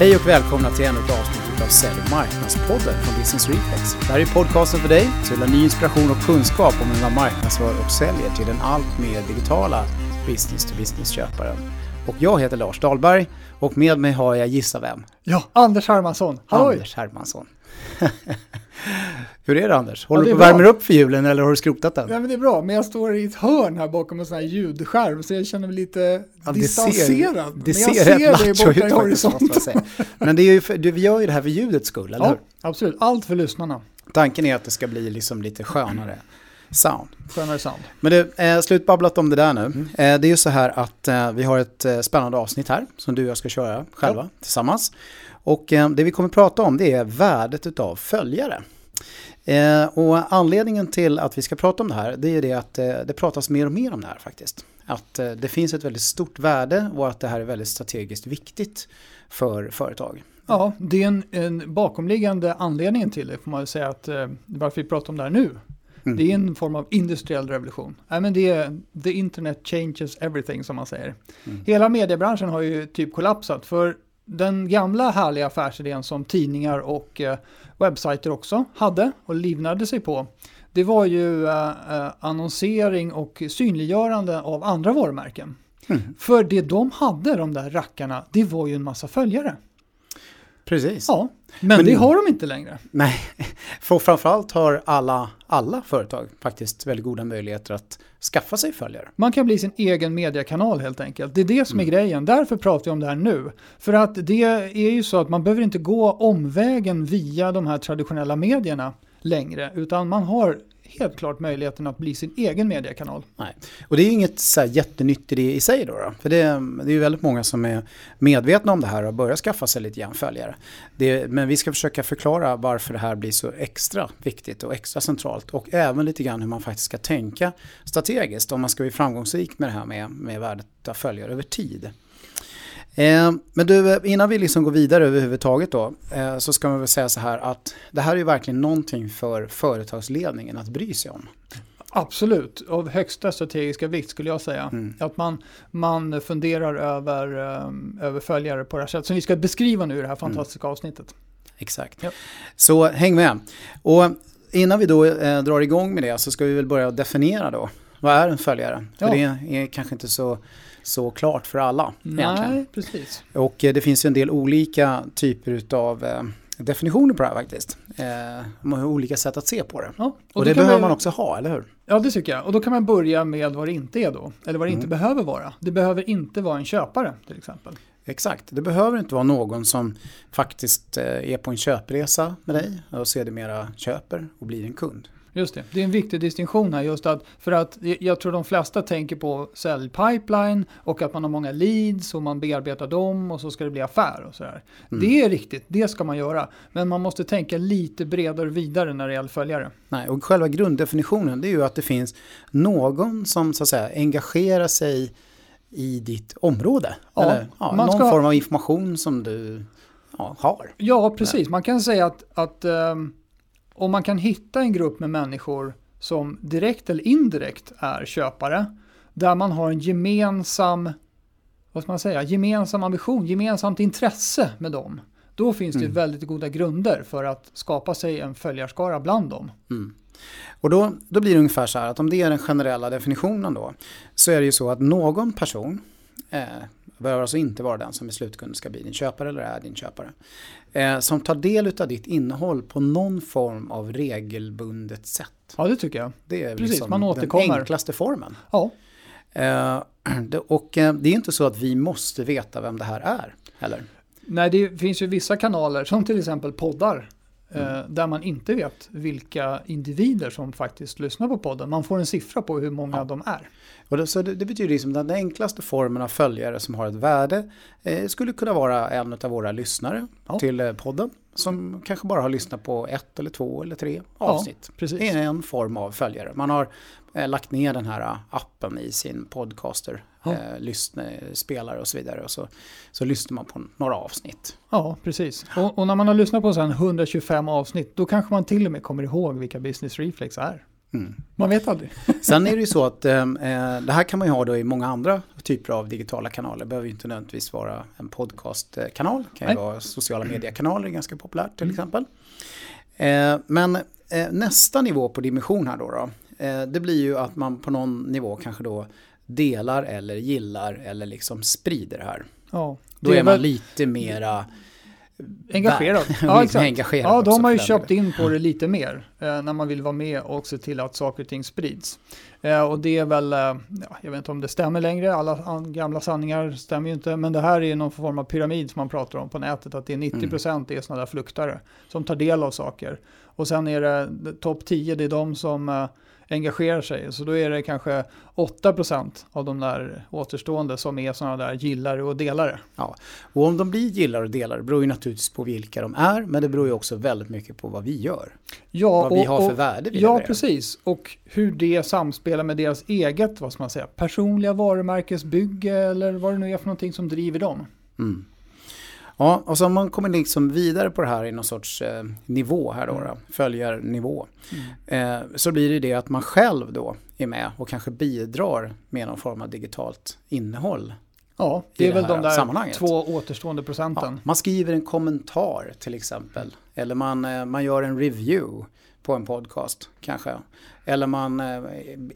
Hej och välkomna till ännu ett avsnitt av Sälj och marknadspodden från Business Reflex. Det här är podcasten för dig som vill ha ny inspiration och kunskap om hur man marknadsför och säljer till den allt mer digitala business-to-business-köparen. Och jag heter Lars Dahlberg och med mig har jag gissa vem? Ja, Anders Hermansson. Halloj! Anders Hermansson. Hur är det Anders? Håller Ja, det du på bra. upp för julen eller har du skrotat den? Ja, men det är bra, men jag står i ett hörn här bakom en sån här ljudskärm så jag känner mig lite Ja, det distanserad. ser, det men jag ser ser dig borta i horisonten. Men det är ju för, du, vi gör ju det här för ljudets skull, eller Ja, hur? absolut. Allt för lyssnarna. Tanken är att det ska bli liksom lite skönare sound. Skönare sound. Men du, eh, slutbabblat om det där nu. Eh, det är ju så här att eh, vi har ett eh, spännande avsnitt här som du och jag ska köra själva tillsammans. Och eh, det vi kommer prata om det är värdet utav följare. Eh, och anledningen till att vi ska prata om det här det är det att eh, det pratas mer och mer om det här faktiskt. Att det finns ett väldigt stort värde och att det här är väldigt strategiskt viktigt för företag. Ja, det är en, en bakomliggande anledningen till det får man säga att varför vi pratar om det här nu. Mm. Det är en form av industriell revolution. Nej, men det är the internet changes everything som man säger. Mm. Hela mediebranschen har ju typ kollapsat för den gamla härliga affärsidén som tidningar och eh, webbsajter också hade och livnade sig på. Det var ju eh, eh, annonsering och synliggörande av andra varumärken. Mm. För det de hade, de där rackarna, det var ju en massa följare. Precis. Ja, men, Men- det har de inte längre. Nej, för framförallt har alla, alla företag faktiskt väldigt goda möjligheter att skaffa sig följare. Man kan bli sin egen mediekanal helt enkelt. Det är det som är grejen. Därför pratar jag om det här nu. För att det är ju så att man behöver inte gå omvägen via de här traditionella medierna längre. Utan man har helt klart möjligheten att bli sin egen mediekanal. Nej. Och det är ju inget så här jättenytt det i sig då. då. För det, det är ju väldigt många som är medvetna om det här och börjar skaffa sig lite grann följare. Det, men vi ska försöka förklara varför det här blir så extra viktigt och extra centralt. Och även lite grann hur man faktiskt ska tänka strategiskt om man ska bli framgångsrik med det här med, med värdet av följare över tid. Eh, men du, innan vi liksom går vidare överhuvudtaget då, eh, så ska man väl säga så här att det här är ju verkligen någonting för företagsledningen att bry sig om. Absolut, av högsta strategiska vikt skulle jag säga. Mm. Att man, man funderar över, över följare på det här sättet. Som vi ska beskriva nu i det här fantastiska avsnittet. Exakt. Ja. Så häng med. Och innan vi då eh, drar igång med det så ska vi väl börja definiera då. Vad är en följare? För Ja. det är kanske inte så, så klart för alla egentligen. Nej, precis. Och eh, det finns ju en del olika typer av eh, definitioner på det här faktiskt. Eh, man har olika sätt att se på det. Ja, Och, då det behöver man också ha, eller hur? Ja, det tycker jag. Och då kan man börja med vad det inte är då. Eller vad det inte Mm. behöver vara. Det behöver inte vara en köpare till exempel. Exakt, det behöver inte vara någon som faktiskt är på en köpresa med dig och sedermera köper och blir en kund. Just det, det är en viktig distinktion här just att för att jag tror de flesta tänker på säljpipeline och att man har många leads och man bearbetar dem och så ska det bli affär och sådär. Mm. Det är riktigt, det ska man göra. Men man måste tänka lite bredare vidare när det gäller följare. Nej, och själva grunddefinitionen det är ju att det finns någon som så att säga engagerar sig i ditt område. Ja, Eller ja, någon ska- form av information som du ja, har. Ja, precis. Man kan säga att, att ehm, om man kan hitta en grupp med människor som direkt eller indirekt är köpare, där man har en gemensam, vad ska man säga, gemensam ambition, gemensamt intresse med dem, då finns det Mm. väldigt goda grunder för att skapa sig en följarskara bland dem. Mm. Och då, då blir det ungefär så här att om det är den generella definitionen då så är det ju så att någon person eh, behöver alltså inte vara den som i slutkund ska bli din köpare eller är din köpare. Eh, som tar del av ditt innehåll på någon form av regelbundet sätt. Ja, det tycker jag. Det är Precis, liksom man den återkommer. enklaste formen. Ja, Eh, och eh, det är inte så att vi måste veta vem det här är. Eller? nej, det finns ju vissa kanaler, som till exempel poddar, Mm. eh, där man inte vet vilka individer som faktiskt lyssnar på podden. Man får en siffra på hur många Ja. de är. Och det, så det, det betyder liksom att den enklaste formen av följare som har ett värde eh, skulle kunna vara en av våra lyssnare Ja. till eh, podden. Som kanske bara har lyssnat på ett eller två eller tre avsnitt. Precis. Det är en form av följare. Man har eh, lagt ner den här eh, appen i sin podcaster, Ja. eh, lyssna, spelare och så vidare. Och så, så lyssnar man på några avsnitt. Ja, precis. Och, och när man har lyssnat på sen 125 avsnitt, då kanske man till och med kommer ihåg vilka Business Reflex är. Mm. Man vet aldrig. Sen är det ju så att eh, eh, det här kan man ju ha då i många andra typer av digitala kanaler. Det behöver ju inte nödvändigtvis vara en podcastkanal. Det kan ju Nej. vara sociala mediekanaler, ganska populärt till mm. exempel. Eh, men eh, nästa nivå på dimension här då, då eh, det blir ju att man på någon nivå kanske då delar eller gillar eller liksom sprider det här. Ja, det då är, är man väl... lite mera Engagerad. Ja, exakt. engagerad ja, de har ju köpt in på det lite mer eh, när man vill vara med och se till att saker och ting sprids. Eh, och det är väl, eh, ja, jag vet inte om det stämmer längre, alla gamla sanningar stämmer ju inte, men det här är någon form av pyramid som man pratar om på nätet, att det är 90% mm. är sådana där fluktare som tar del av saker. Och sen är det topp 10, det är de som eh, engagerar sig. Så då är det kanske 8% av de där återstående som är sådana där gillare och delare. Ja, och om de blir gillare och delare beror ju naturligtvis på vilka de är, men det beror ju också väldigt mycket på vad vi gör. Ja, vad och, vi har för och, värde. Vi ja, precis. Och hur det samspelar med deras eget, vad ska man säga, personliga varumärkesbygge eller vad det nu är för någonting som driver dem. Mm. Ja, och så om man kommer liksom vidare på det här i någon sorts eh, nivå här då, mm. då följarnivå. Mm. Eh, så blir det det att man själv då är med och kanske bidrar med någon form av digitalt innehåll. Ja, det är väl de där två återstående procenten. Ja, man skriver en kommentar till exempel. Eller man, eh, man gör en review på en podcast kanske. Eller man eh,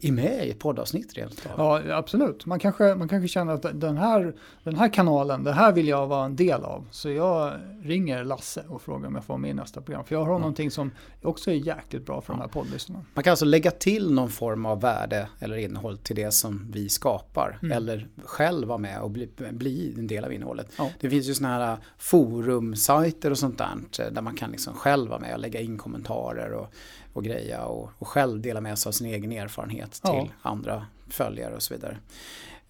är med i ett poddavsnitt rent Ja, absolut. Man kanske, man kanske känner att den här, den här kanalen, det här vill jag vara en del av. Så jag ringer Lasse och frågar om jag får vara med i nästa program. För jag har ja. någonting som också är jäkligt bra för ja. de här poddlyssnarna. Man kan alltså lägga till någon form av värde eller innehåll till det som vi skapar. Mm. Eller själv vara med och bli, bli en del av innehållet. Ja. Det finns ju sådana här forumsajter och sånt där. Där man kan liksom själv vara med och lägga in kommentarer och och greja och, och själv dela med sig av sin egen erfarenhet ja. till andra följare och så vidare.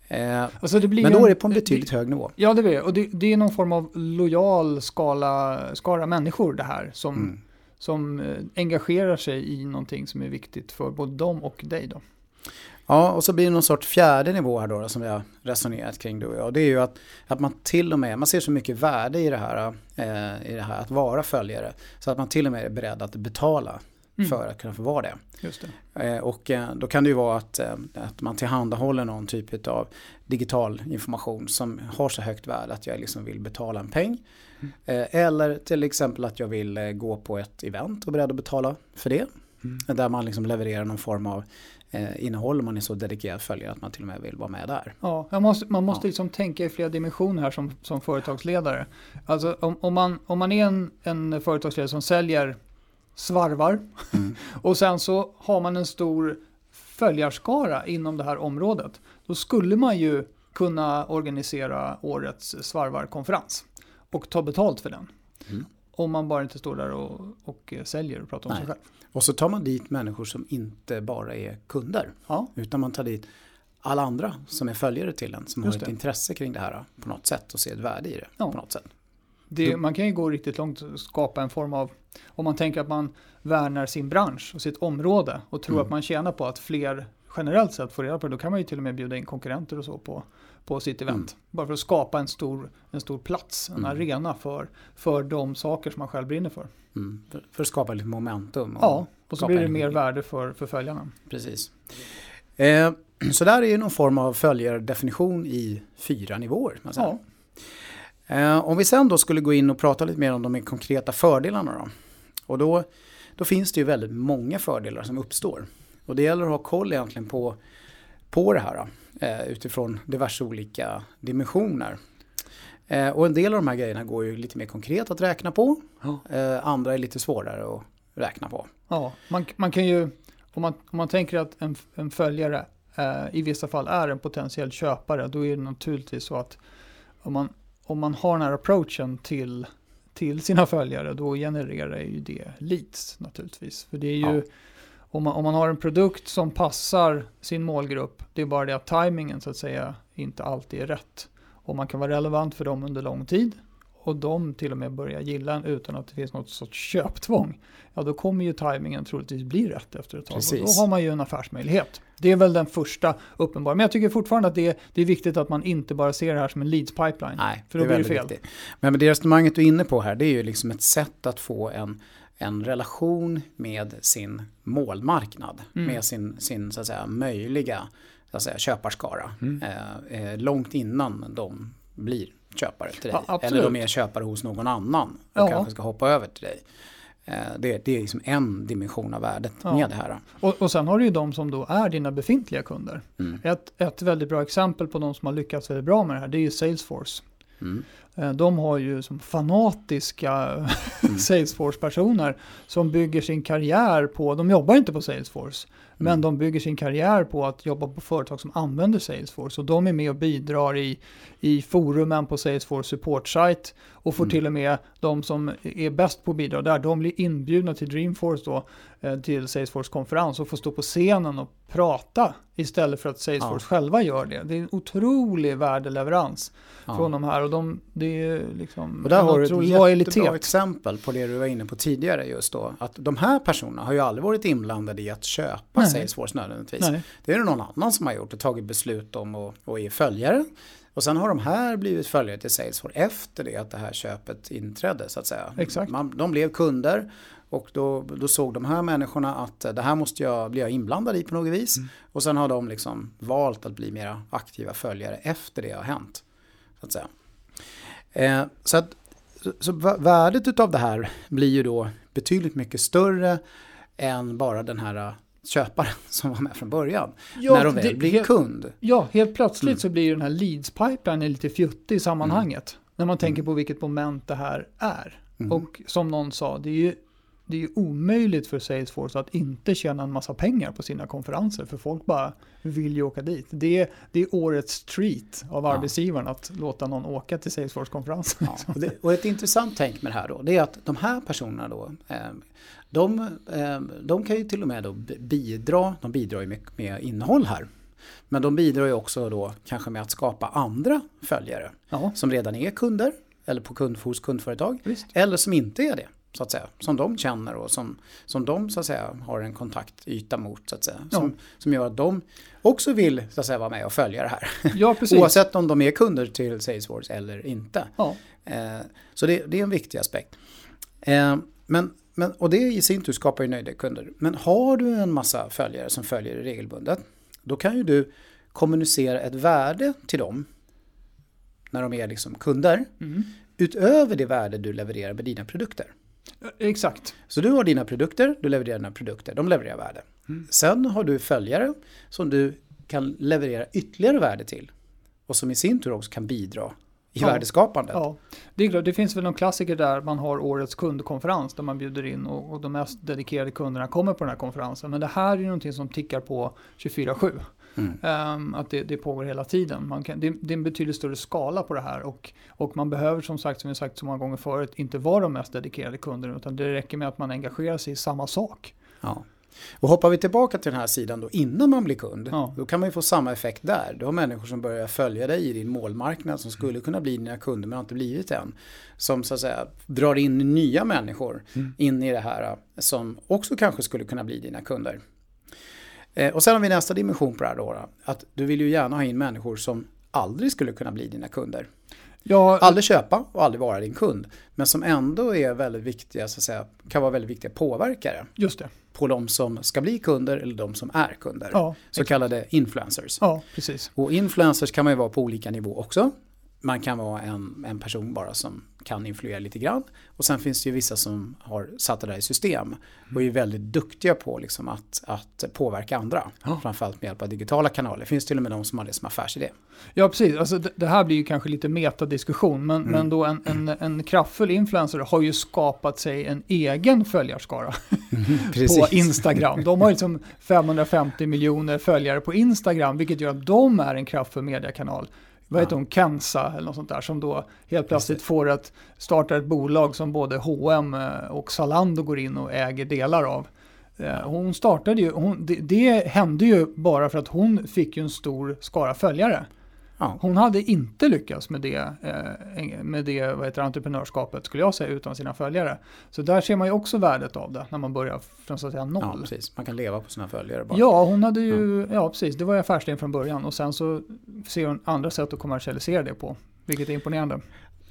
Eh, alltså men då är det på en betydligt det, hög nivå. Ja, det är och det. Det är någon form av lojal skala, skara människor det här som, mm. som eh, engagerar sig i någonting som är viktigt för både dem och dig. Då. Ja, och så blir det någon sorts fjärde nivå här då, då som vi har resonerat kring du och jag. Det är ju att, att man till och med, man ser så mycket värde i det här, eh, i det här att vara följare. Så att man till och med är beredd att betala mm. för att kunna få vara det. Just det. Eh, och eh, då kan det ju vara att, eh, att man tillhandahåller någon typ av digital information som har så högt värde att jag liksom vill betala en peng. Mm. Eller till exempel att jag vill gå på ett event och är beredd att betala för det. Mm. Där man liksom levererar någon form av eh, innehåll man är så dedikerad följare att man till och med vill vara med där. Ja, man måste, man måste ja. liksom tänka i flera dimensioner här som, som företagsledare. Alltså om, om, man, om man är en, en företagsledare som säljer svarvar. Mm. och sen så har man en stor följarskara inom det här området. Då skulle man ju kunna organisera årets svarvarkonferens och ta betalt för den. Mm. Om man bara inte står där och, och säljer och pratar om Nej. sig själv. Och så tar man dit människor som inte bara är kunder. Ja. Utan man tar dit alla andra som är följare till en. Som Just har ett det. intresse kring det här på något sätt och ser ett värde i det ja. på något sätt. Det, man kan ju gå riktigt långt och skapa en form av, om man tänker att man värnar sin bransch och sitt område och tror mm. att man tjänar på att fler generellt sett får reda på det, då kan man ju till och med bjuda in konkurrenter och så på, på sitt event. Mm. Bara för att skapa en stor, en stor plats, en mm. arena för, för de saker som man själv brinner för. Mm. För, för, att skapa lite momentum. Och ja, och så blir det mer värde för, för följarna. Precis. Eh, så där är ju någon form av följardefinition i fyra nivåer. Ja. Eh, om vi sen då skulle gå in och prata lite mer om de konkreta fördelarna då. Och då, då finns det ju väldigt många fördelar som uppstår. Och det gäller att ha koll egentligen på, på det här eh, utifrån diverse olika dimensioner. Eh, och en del av de här grejerna går ju lite mer konkret att räkna på. Ja. andra är lite svårare att räkna på. Ja, man, man kan ju, om man, om man tänker att en, en följare i vissa fall är en potentiell köpare, då är det naturligtvis så att om man om man har den här approachen till, till sina följare, då genererar ju det leads naturligtvis. För det är ju, ja. om, man, om man har en produkt som passar sin målgrupp, det är bara det att tajmingen så att säga inte alltid är rätt. Och man kan vara relevant för dem under lång tid och de till och med börjar gilla en utan att det finns något sorts köptvång, ja då kommer ju tajmingen troligtvis bli rätt efter ett tag. Precis. Och då har man ju en affärsmöjlighet. Det är väl den första uppenbara. Men jag tycker fortfarande att det är, det är viktigt att man inte bara ser det här som en leads pipeline. Nej, för då det blir det fel. Viktigt. Men det resonemanget du är inne på här, det är ju liksom ett sätt att få en en relation med sin målmarknad, Mm. med sin, sin så att säga, möjliga så att säga, köparskara. Mm. Eh, eh, långt innan de blir köpare till dig. Ja. Eller de är köpare hos någon annan och Ja. kanske ska hoppa över till dig. Eh, det, det är liksom en dimension av värdet Ja. med det här. Och, och sen har du ju de som då är dina befintliga kunder. Mm. Ett, ett väldigt bra exempel på de som har lyckats väldigt bra med det här, det är ju Salesforce. Mm. Eh, De har ju som fanatiska Mm. Salesforce-personer som bygger sin karriär på, de jobbar inte på Salesforce, men Mm. de bygger sin karriär på att jobba på företag som använder Salesforce. Och de är med och bidrar i, i forumen på Salesforce support-site och får Mm. till och med de som är bäst på att bidra där, de blir inbjudna till Dreamforce då, eh, till Salesforce-konferens och får stå på scenen och prata istället för att Salesforce själva gör det. Det är en otrolig värdeleverans Ja. från de här och de, det är liksom Och där har du ett lojalitet. exempel på det du var inne på tidigare just då. Att de här personerna har ju aldrig varit inblandade i att köpa Nej. Salesforce nödvändigtvis. Nej. Det är det någon annan som har gjort och tagit beslut om och, och är följare. Och sen har de här blivit följare till Salesforce efter det att det här köpet inträdde så att säga. Exakt. Man, de blev kunder och då, då såg de här människorna att eh, det här måste jag bli inblandad i på något vis. Mm. Och sen har de liksom valt att bli mera aktiva följare efter det har hänt. Så att säga. Eh, så att så, så vä- värdet utav det här blir ju då betydligt mycket större än bara den här köparen som var med från början. Ja, när de det- väl blir helt- kund. Ja, helt plötsligt Mm. så blir den här leads-pipeline lite fjuttig i sammanhanget. När man tänker på vilket moment det här är. Mm. Och som någon sa, det är ju det är ju omöjligt för Salesforce att inte tjäna en massa pengar på sina konferenser. För folk bara vill ju åka dit. Det är, det är årets treat av Ja. arbetsgivaren att låta någon åka till Salesforce-konferensen. Ja, och, det, och ett intressant tänk med det här då, det är att de här personerna då, eh, de, eh, de kan ju till och med då bidra, de bidrar ju med, med innehåll här. Men de bidrar ju också då kanske med att skapa andra följare Ja, som redan är kunder eller på kund, hos kundföretag visst. eller som inte är det. Så att säga, som de känner och som, som de så att säga har en kontaktyta mot så att säga. Ja. Som, som gör att de också vill så att säga vara med och följa det här. Ja, precis. Oavsett om de är kunder till Salesforce eller inte. Ja. Eh, så det, det är en viktig aspekt. Eh, men, men, och det i sin tur skapar ju nöjda kunder. Men har du en massa följare som följer regelbundet, då kan ju du kommunicera ett värde till dem när de är liksom kunder, Mm. utöver det värde du levererar med dina produkter. Exakt. Så du har dina produkter, du levererar dina produkter, de levererar värde. Mm. Sen har du följare som du kan leverera ytterligare värde till och som i sin tur också kan bidra i Ja. värdeskapandet. Ja, det är klart. Det finns väl någon klassiker där man har årets kundkonferens där man bjuder in och, och de mest dedikerade kunderna kommer på den här konferensen. Men det här är ju någonting som tickar på 24-7. Mm. Ehm, att det, det pågår hela tiden. Man kan, det, det är en betydligt större skala på det här och, och man behöver som sagt, som vi sagt så många gånger förut, inte vara de mest dedikerade kunderna utan det räcker med att man engagerar sig i samma sak. Ja. Och hoppar vi tillbaka till den här sidan då innan man blir kund, Ja. då kan man ju få samma effekt där. Du har människor som börjar följa dig i din målmarknad som skulle kunna bli dina kunder men har inte blivit än. Som så att säga drar in nya människor in i det här som också kanske skulle kunna bli dina kunder. Eh, och sen har vi nästa dimension på det här då, att du vill ju gärna ha in människor som aldrig skulle kunna bli dina kunder. Ja, Aldrig köpa och aldrig vara din kund, men som ändå är väldigt viktiga, så att säga, kan vara väldigt viktiga påverkare just det. på de som ska bli kunder eller de som är kunder. Ja, så kallade influencers. ja precis. Och influencers kan man ju vara på olika nivå också. Man kan vara en, en person bara som kan influera lite grann. Och sen finns det ju vissa som har satt det där i system och är väldigt duktiga på liksom att, att påverka andra. Ja. Framförallt med hjälp av digitala kanaler. Det finns till och med de som har det som affärsidé. Ja, precis. Alltså, det, här blir ju kanske lite metadiskussion, men, men då en, en, en kraftfull influencer har ju skapat sig en egen följarskara på Instagram. De har liksom 550 miljoner följare på Instagram, vilket gör att de är en kraftfull mediekanal. Vad heter hon, Kenza eller något sånt där, som då helt plötsligt får att starta ett bolag som både H&M och Zalando går in och äger delar av. Eh, Hon startade ju, hon, det, det hände ju bara för att hon fick ju en stor skara följare. Ja. Hon hade inte lyckats med det, eh, med det vad heter, entreprenörskapet skulle jag säga utan sina följare. Så där ser man ju också värdet av det när man börjar från så att säga ja, noll. precis. Man kan leva på sina följare bara. Ja, hon hade ju, ja precis, det var ju affärsidén från början och sen så ser hon andra sätt att kommersialisera det på, vilket är imponerande.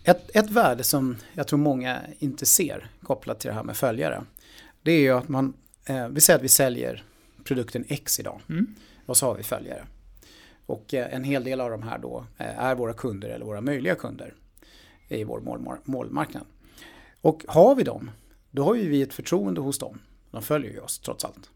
Ett, ett värde som jag tror många inte ser kopplat till det här med följare. det är ju att man, eh, vi säger att vi säljer produkten X idag Mm. och så har vi följare. Och eh, en hel del av de här då eh, är våra kunder eller våra möjliga kunder i vår mål, målmarknad. Och har vi dem, då har ju vi ett förtroende hos dem. De följer ju oss trots allt.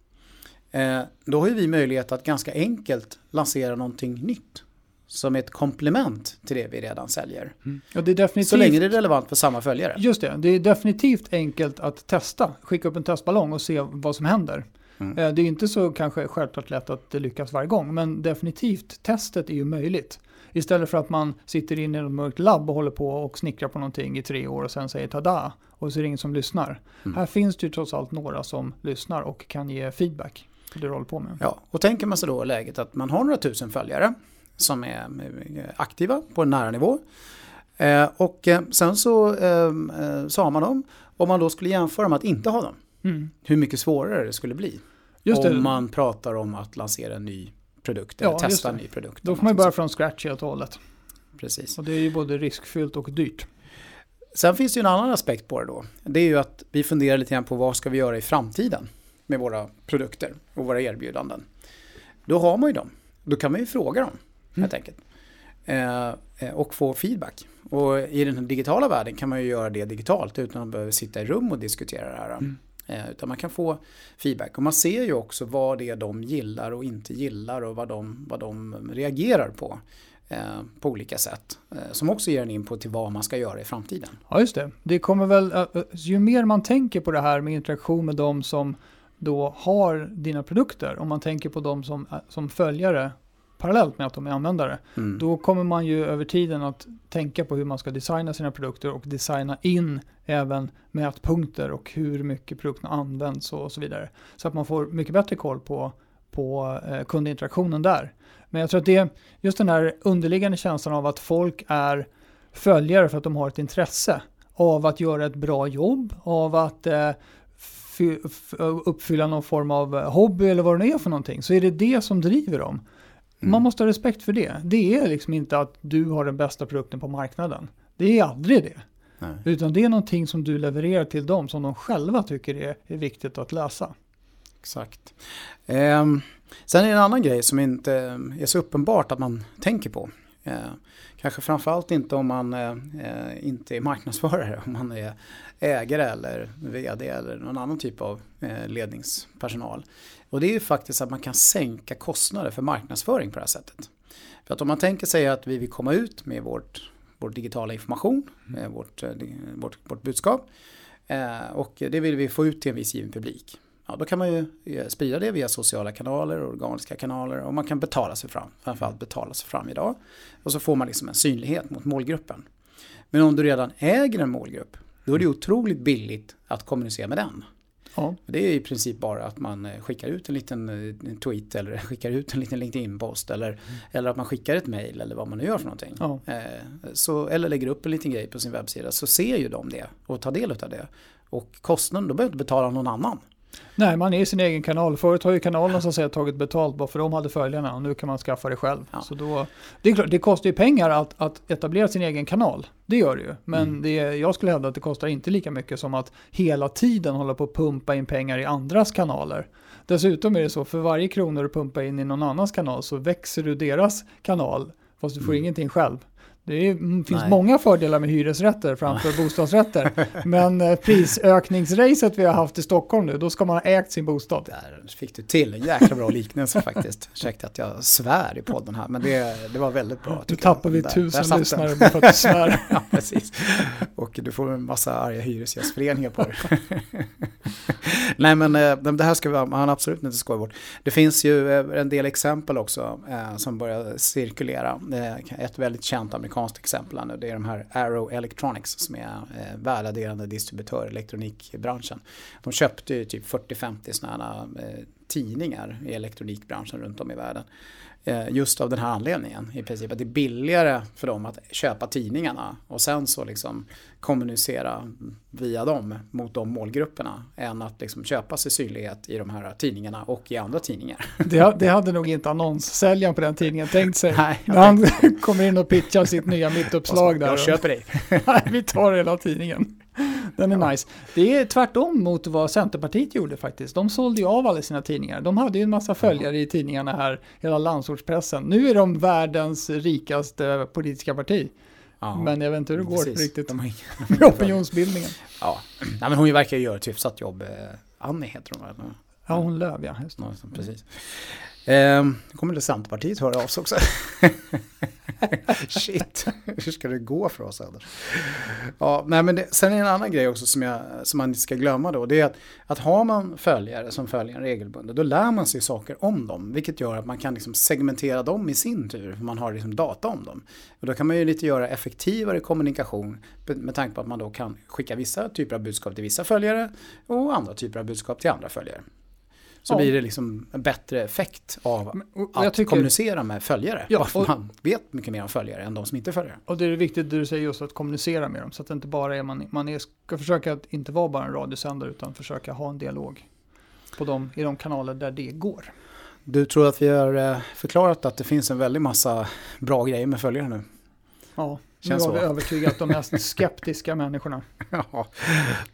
Eh, då har ju vi möjlighet att ganska enkelt lansera någonting nytt. Som ett komplement till det vi redan säljer. Ja, det är definitivt, Så länge det är relevant för samma följare. Just det, det är definitivt enkelt att testa. Skicka upp en testballong och se vad som händer. Mm. Eh, Det är inte så kanske självklart lätt att det lyckas varje gång, men definitivt testet är ju möjligt. Istället för att man sitter inne i ett mörkt labb och håller på och snickrar på någonting i tre år och sen säger tada och så är det ingen som lyssnar. Mm. Här finns det ju trots allt några som lyssnar och kan ge feedback på det du håller på med. Ja, och tänker man sig då läget att man har några tusen följare som är eh, aktiva på en nära nivå. Eh, och sen så, eh, så har man dem. Om man då skulle jämföra med att inte ha dem. Mm. Hur mycket svårare det skulle bli. Just det, om man pratar om att lansera en ny produkt eller Ja, testa en det. ny produkt. då får man börja från scratch helt och hållet. Precis. Och det är ju både riskfyllt och dyrt. Sen finns det ju en annan aspekt på det då. Det är ju att vi funderar lite grann på vad ska vi göra i framtiden med våra produkter och våra erbjudanden. Då har man ju dem. Då kan man ju fråga dem helt enkelt. Eh, eh, och få feedback. Och i den digitala världen kan man ju göra det digitalt utan att behöva sitta i rum och diskutera det här. Eh, Eh, utan man kan få feedback. Och man ser ju också vad det är de gillar och inte gillar och vad de, vad de reagerar på. Eh, på olika sätt. Eh, som också ger en input till vad man ska göra i framtiden. Ja, just det. Det kommer väl, ju mer man tänker på det här med interaktion med de som då har dina produkter, om man tänker på de som, som följare parallellt med att de är användare, Mm. då kommer man ju över tiden att tänka på hur man ska designa sina produkter och designa in även mätpunkter och hur mycket produkterna används och så vidare. Så att man får mycket bättre koll på, på eh, kundinteraktionen där. Men jag tror att det är just den här underliggande känslan av att folk är följare för att de har ett intresse av att göra ett bra jobb, av att eh, uppfylla någon form av hobby eller vad det nu är för någonting, så är det det som driver dem. Mm. Man måste ha respekt för det. Det är liksom inte att du har den bästa produkten på marknaden. Det är aldrig det. Nej. Utan det är någonting som du levererar till dem som de själva tycker är, är viktigt att läsa. Exakt. Ehm, sen är det en annan grej som inte är så uppenbart att man tänker på. Ehm, kanske framförallt inte om man eh, eh, inte är marknadsförare, om man är ägare eller vd eller någon annan typ av eh, ledningspersonal. Och det är ju faktiskt att man kan sänka kostnader för marknadsföring på det här sättet. För att om man tänker sig att vi vill komma ut med vårt, vår digitala information, eh, vårt, eh, vårt, vårt budskap eh, och det vill vi få ut till en viss given publik. Ja, då kan man ju eh, sprida det via sociala kanaler, organiska kanaler och man kan betala sig fram, framförallt betala sig fram idag. Och så får man liksom en synlighet mot målgruppen. Men om du redan äger en målgrupp, då är det otroligt billigt att kommunicera med den. Ja, Det är i princip bara att man eh, skickar ut en liten eh, tweet eller skickar ut en liten LinkedIn-post eller, eller att man skickar ett mail eller vad man nu gör för någonting. ja. Eh, Så, eller lägger upp en liten grej på sin webbsida så ser ju de det och tar del av det. Och kostnaden, då behöver du inte betala någon annan. Nej, man är i sin egen kanal. Förut har ju kanalerna så att säga tagit betalt bara för de hade följarna och nu kan man skaffa det själv. Ja. Så då, det, är klart, det kostar ju pengar att, att etablera sin egen kanal. Det gör det ju. Men Mm. det, jag skulle hävda att det kostar inte lika mycket som att hela tiden hålla på att pumpa in pengar i andras kanaler. Dessutom är det så, för varje krona du pumpar in i någon annans kanal så växer du deras kanal, fast du får Mm. ingenting själv. Det är, mm, finns Nej. många fördelar med hyresrätter framför bostadsrätter. Men eh, prisökningsracet vi har haft i Stockholm nu, då ska man ha ägt sin bostad. Där fick du till en jäkla bra liknelse faktiskt. Ursäkta att jag svär i podden här, men det, det var väldigt bra. Nu tappar vi Där- där tusen den. lyssnare bara för att du svär. ja, precis. Och du får en massa arga hyresgästföreningar på dig. Nej, men eh, det här ska vi man absolut inte skoja bort. Det finns ju eh, en del exempel också som börjar cirkulera. Ett väldigt känt amerikanskt exempel nu, det är de här Arrow Electronics som är eh, värdeadderande distributör i elektronikbranschen. De köpte ju typ 40-50 sådana eh, tidningar i elektronikbranschen runt om i världen. Eh, Just av den här anledningen i princip. Att det är billigare för dem att köpa tidningarna och sen så liksom kommunicera via dem mot de målgrupperna än att liksom köpa sig synlighet i de här tidningarna och i andra tidningar. Det, det hade nog inte annonssäljaren på den tidningen tänkt sig. Nej, jag När han kommer in och pitchar sitt nya mittuppslag där. Jag köper dig. Vi tar hela tidningen. Den är nice. Det är tvärtom mot vad Centerpartiet gjorde faktiskt. De sålde ju av alla sina tidningar. De hade ju en massa följare i tidningarna här, hela landsortspressen. Nu är de världens rikaste politiska parti. Ja, men jag vet inte hur det går precis. riktigt de med opinionsbildningen. Ja, Nej, men hon verkar ju göra ett hyfsat jobb. Eh, Annie heter hon va? Ja, hon Löv ja. Just det. precis. Eh, kommer det Centerpartiet höra av sig också. Shit, hur ska det gå för oss Anders? Ja, nej, men det, sen är det en annan grej också som, jag, som man inte ska glömma då. Det är att, att har man följare som följer en regelbundet, då lär man sig saker om dem. Vilket gör att man kan liksom segmentera dem i sin tur, för man har liksom data om dem. Och då kan man ju lite göra effektivare kommunikation med tanke på att man då kan skicka vissa typer av budskap till vissa följare och andra typer av budskap till andra följare så ja. blir det liksom en bättre effekt av att tycker, kommunicera med följare. Ja, och, man vet mycket mer om följare än de som inte följer. Och det är viktigt det du säger just att kommunicera med dem så att det inte bara är man, man är, ska försöka att inte vara bara en radiosändare utan försöka ha en dialog på de, i de kanaler där det går. Du tror att vi har eh, förklarat att det finns en väldig massa bra grejer med följare nu? Ja, Känns nu har vi övertygat de mest skeptiska människorna. Ja,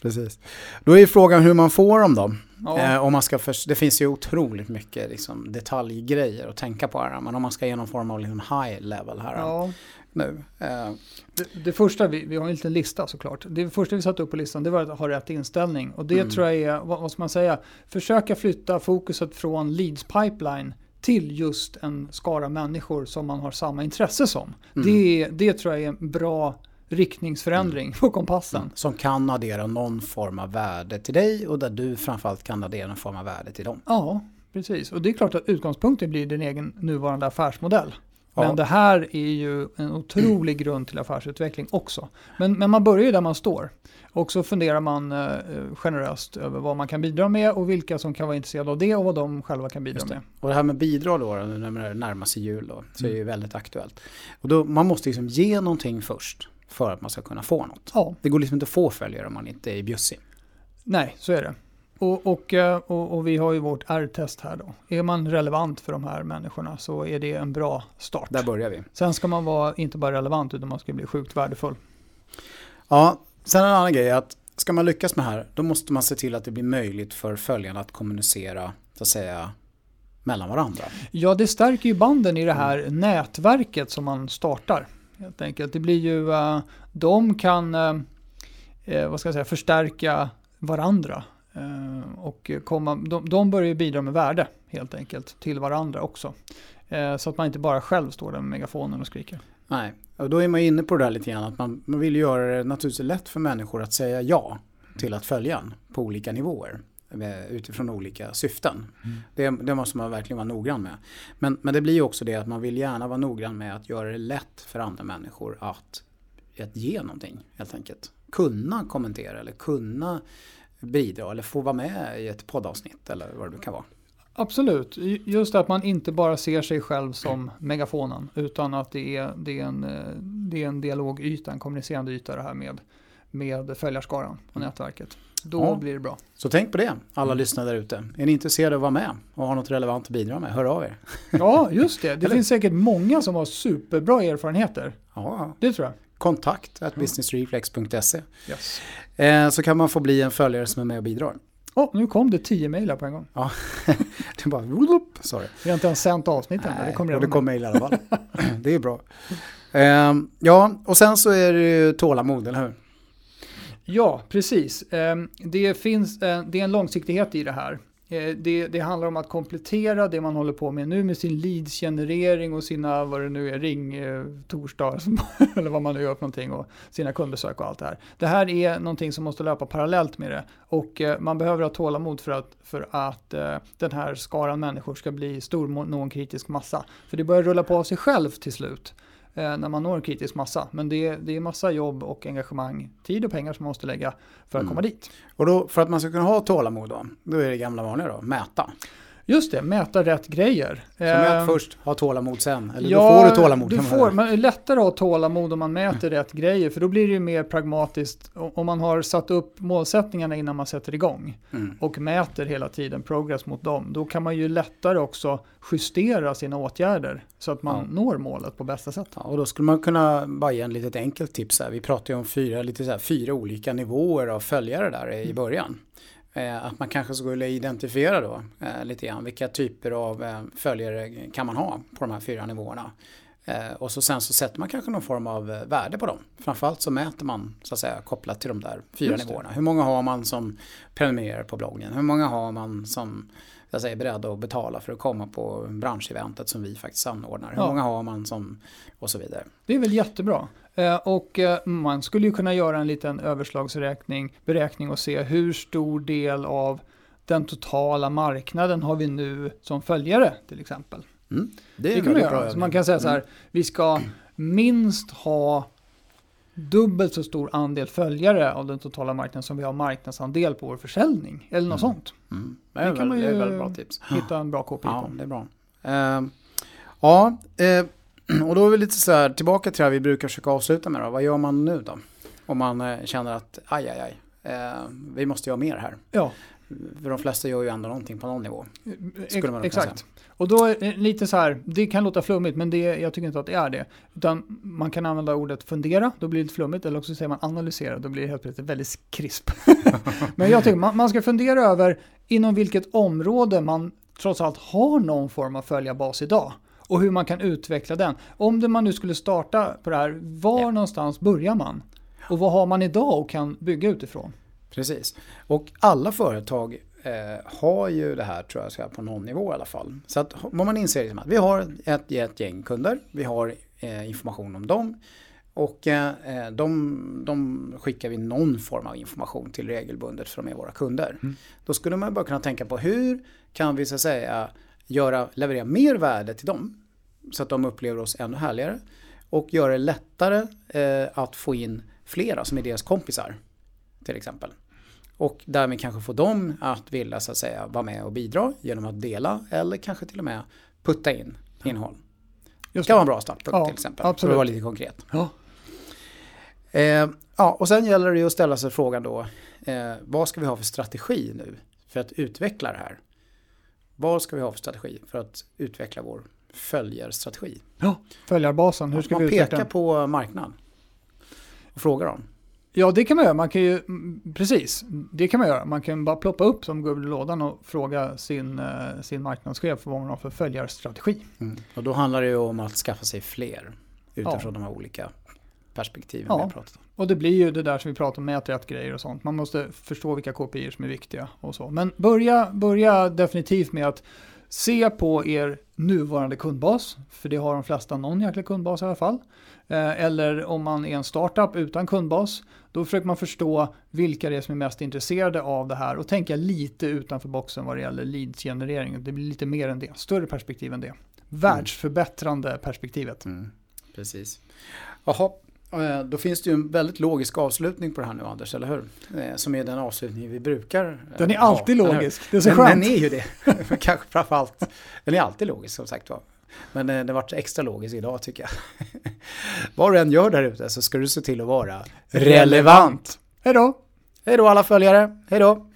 precis. Då är frågan hur man får dem då. Ja. Eh, om man ska för, det finns ju otroligt mycket liksom, detaljgrejer att tänka på här. Men om man ska ge någon form av liksom, high level här ja. nu. Eh. Det, det, första, vi, vi har en liten lista såklart. Det första vi satte upp på listan det var att ha rätt inställning. Och det mm. tror jag är, vad, vad ska man säga, försöka flytta fokuset från leads pipeline till just en skara människor som man har samma intresse som. Mm. Det, det tror jag är en bra riktningsförändring mm. på kompassen. Mm. Som kan addera någon form av värde till dig och där du framförallt kan addera någon form av värde till dem. Ja, precis. Och det är klart att utgångspunkten blir din egen nuvarande affärsmodell. Men ja. det här är ju en otrolig grund till affärsutveckling också. Men, men man börjar ju där man står. Och så funderar man eh, generöst över vad man kan bidra med och vilka som kan vara intresserade av det och vad de själva kan bidra med. Och det här med bidrag då, när det närmar sig jul då, så mm. är ju väldigt aktuellt. Och då, man måste liksom ge någonting först för att man ska kunna få något. Ja. Det går liksom inte att få följare om man inte är bjussig. Nej, så är det. Och, och, eh, och, och, vi har ju vårt R-test här då. Är man relevant för de här människorna så är det en bra start. Där börjar vi. Sen ska man vara inte bara relevant utan man ska bli sjukt värdefull. Ja, sen en annan grej är att ska man lyckas med det här då måste man se till att det blir möjligt för följarna att kommunicera så att säga mellan varandra. Ja, det stärker ju banden i det här mm. nätverket som man startar. Helt enkelt. Det blir ju, uh, de kan uh, vad ska jag säga, förstärka varandra. Uh, och komma, de, de börjar bidra med värde helt enkelt till varandra också. Så att man inte bara själv står där med megafonen och skriker. Nej, och då är man inne på det där lite grann att man, man vill göra det naturligtvis lätt för människor att säga ja till att följa en på olika nivåer utifrån olika syften. Mm. Det, det, måste man verkligen vara noggrann med. Men, men det blir ju också det att man vill gärna vara noggrann med att göra det lätt för andra människor att, att ge någonting helt enkelt. Kunna kommentera eller kunna bidra eller få vara med i ett poddavsnitt eller vad det kan vara. Absolut, just att man inte bara ser sig själv som megafonen utan att det är, det är, en, eh, det är en dialogyta, en kommunicerande yta det här med, med följarskaran och mm. nätverket. Då ja. blir det bra. Så tänk på det, alla lyssnare där ute. Är ni intresserade av att vara med och har något relevant att bidra med, hör av er. Ja, just det. Det finns säkert många som har superbra erfarenheter. Ja. Det tror jag. Kontakt at businessreflex.se. Yes. Eh, så kan man få bli en följare som är med och bidrar. Oh, nu kom det tio mejl på en gång. Ja, det bara... Sorry. Vi har inte ens sänt avsnittet än. Det kommer, det kom mejl i alla fall. det är bra. Um, ja, och sen så är det ju tålamod, eller hur? Ja, precis. Um, det, finns, uh, det är en långsiktighet i det här. Eh, det, det, handlar om att komplettera det man håller på med nu med sin leadsgenerering och sina, vad det nu är, ring eh, torsdag eller vad man nu gör för någonting och sina kundbesök och allt det här. Det här är någonting som måste löpa parallellt med det och eh, man behöver ha tålamod för att, för att den här skaran människor ska bli stor, nå en kritisk massa. För det börjar rulla på av sig själv till slut när man når en kritisk massa. Men det, det är massa jobb och engagemang, tid och pengar som man måste lägga för att mm. komma dit. Och då, för att man ska kunna ha tålamod då, då är det gamla vanliga då, mäta. Just det, mäta rätt grejer. Så mät Eh, först, ha tålamod sen. Eller ja, då får du tålamod. Du man får, det är lättare att ha tålamod om man mäter rätt grejer, för då blir det ju mer pragmatiskt om man har satt upp målsättningarna innan man sätter igång Mm. och mäter hela tiden progress mot dem. Då kan man ju lättare också justera sina åtgärder så att man Ja. når målet på bästa sätt. Ja, och då skulle man kunna bara ge en litet enkelt tips här. Vi pratar ju om fyra, lite så här, fyra olika nivåer av följare där Mm. i början. Eh, att man kanske skulle identifiera då eh, lite grann vilka typer av eh, följare kan man ha på de här fyra nivåerna. Och så sen så sätter man kanske någon form av värde på dem. Framförallt så mäter man så att säga kopplat till de där fyra nivåerna. Hur många har man som prenumererar på bloggen? Hur många har man som jag säger, är beredda att betala för att komma på branscheventet som vi faktiskt anordnar? Hur Ja. många har man som och så vidare. Det är väl jättebra. Eh, Och eh, man skulle ju kunna göra en liten överslagsräkning beräkning och se hur stor del av den totala marknaden har vi nu som följare till exempel. Mm. Det, är kan man göra. Så man kan säga så här, vi ska minst ha dubbelt så stor andel följare av den totala marknaden som vi har marknadsandel på vår försäljning. Eller något Mm. sånt. Mm. Det, Det kan man väl, det är ju- väldigt bra tips. Hitta en bra KPI Ja, på. det är bra. Eh, ja, eh, och då är vi lite så här tillbaka till det här vi brukar försöka avsluta med då. Vad gör man nu då? Om man eh, känner att aj, aj, aj, eh, vi måste göra mer här. Ja, För de flesta gör ju ändå någonting på någon nivå. Skulle man exakt. Och då är det lite så här, det kan låta flummigt men det, jag tycker inte att det är det. Utan man kan använda ordet fundera, då blir det lite flummigt. Eller också säger man analysera, då blir det helt plötsligt väldigt krisp. men jag tycker man, man ska fundera över inom vilket område man trots allt har någon form av följarbas idag. Och hur man kan utveckla den. Om det man nu skulle starta på det här, var Ja. någonstans börjar man? Och vad har man idag och kan bygga utifrån? Precis. Och alla företag eh, har ju det här tror jag på någon nivå i alla fall. Så att vad man inser liksom att vi har ett, ett gäng kunder, vi har eh, information om dem och eh, de, de skickar vi någon form av information till regelbundet för de är våra kunder. Mm. Då skulle man bara kunna tänka på hur kan vi så att säga göra, leverera mer värde till dem så att de upplever oss ännu härligare och göra det lättare eh, att få in flera som är deras kompisar till exempel. Och därmed kanske få dem att vilja så att säga vara med och bidra genom att dela eller kanske till och med putta in innehåll. Det Just kan vara en bra startpunkt Ja, till exempel. absolut. För att vara lite konkret. Ja. Eh, ja, och sen gäller det ju att ställa sig frågan då, eh, vad ska vi ha för strategi nu för att utveckla det här? Vad ska vi ha för strategi för att utveckla vår följarstrategi? Ja, följarbasen, hur ska Man vi pekar den? på marknad och frågar dem. Ja, det kan man göra. Man kan ju, mm, precis, det kan man göra. Man kan bara ploppa upp som gubben i lådan och fråga sin, eh, sin marknadschef vad man har för följarstrategi. Och då handlar det ju om att skaffa sig fler utifrån Ja. de här olika perspektiven Ja. vi har pratat om. Och det blir ju det där som vi pratar om, mäta rätt grejer och sånt. Man måste förstå vilka KPI som är viktiga och så. Men börja, börja definitivt med att se på er nuvarande kundbas, för det har de flesta någon jäkla kundbas i alla fall. Eh, Eller om man är en startup utan kundbas, då försöker man förstå vilka det är som är mest intresserade av det här och tänka lite utanför boxen vad det gäller leadsgenerering. Det blir lite mer än det, större perspektiv än det. Världsförbättrande perspektivet. Mm. Precis. Jaha, då finns det ju en väldigt logisk avslutning på det här nu Anders, eller hur? Eh, Som är den avslutning vi brukar eh, Den är ha, alltid hur? logisk, det är så den, skönt. den är ju det, kanske framförallt. Den är alltid logisk som sagt var. Men eh, den har varit extra logisk idag tycker jag. Vad du än gör där ute så ska du se till att vara relevant. Hej då! Hej då alla följare, hej då!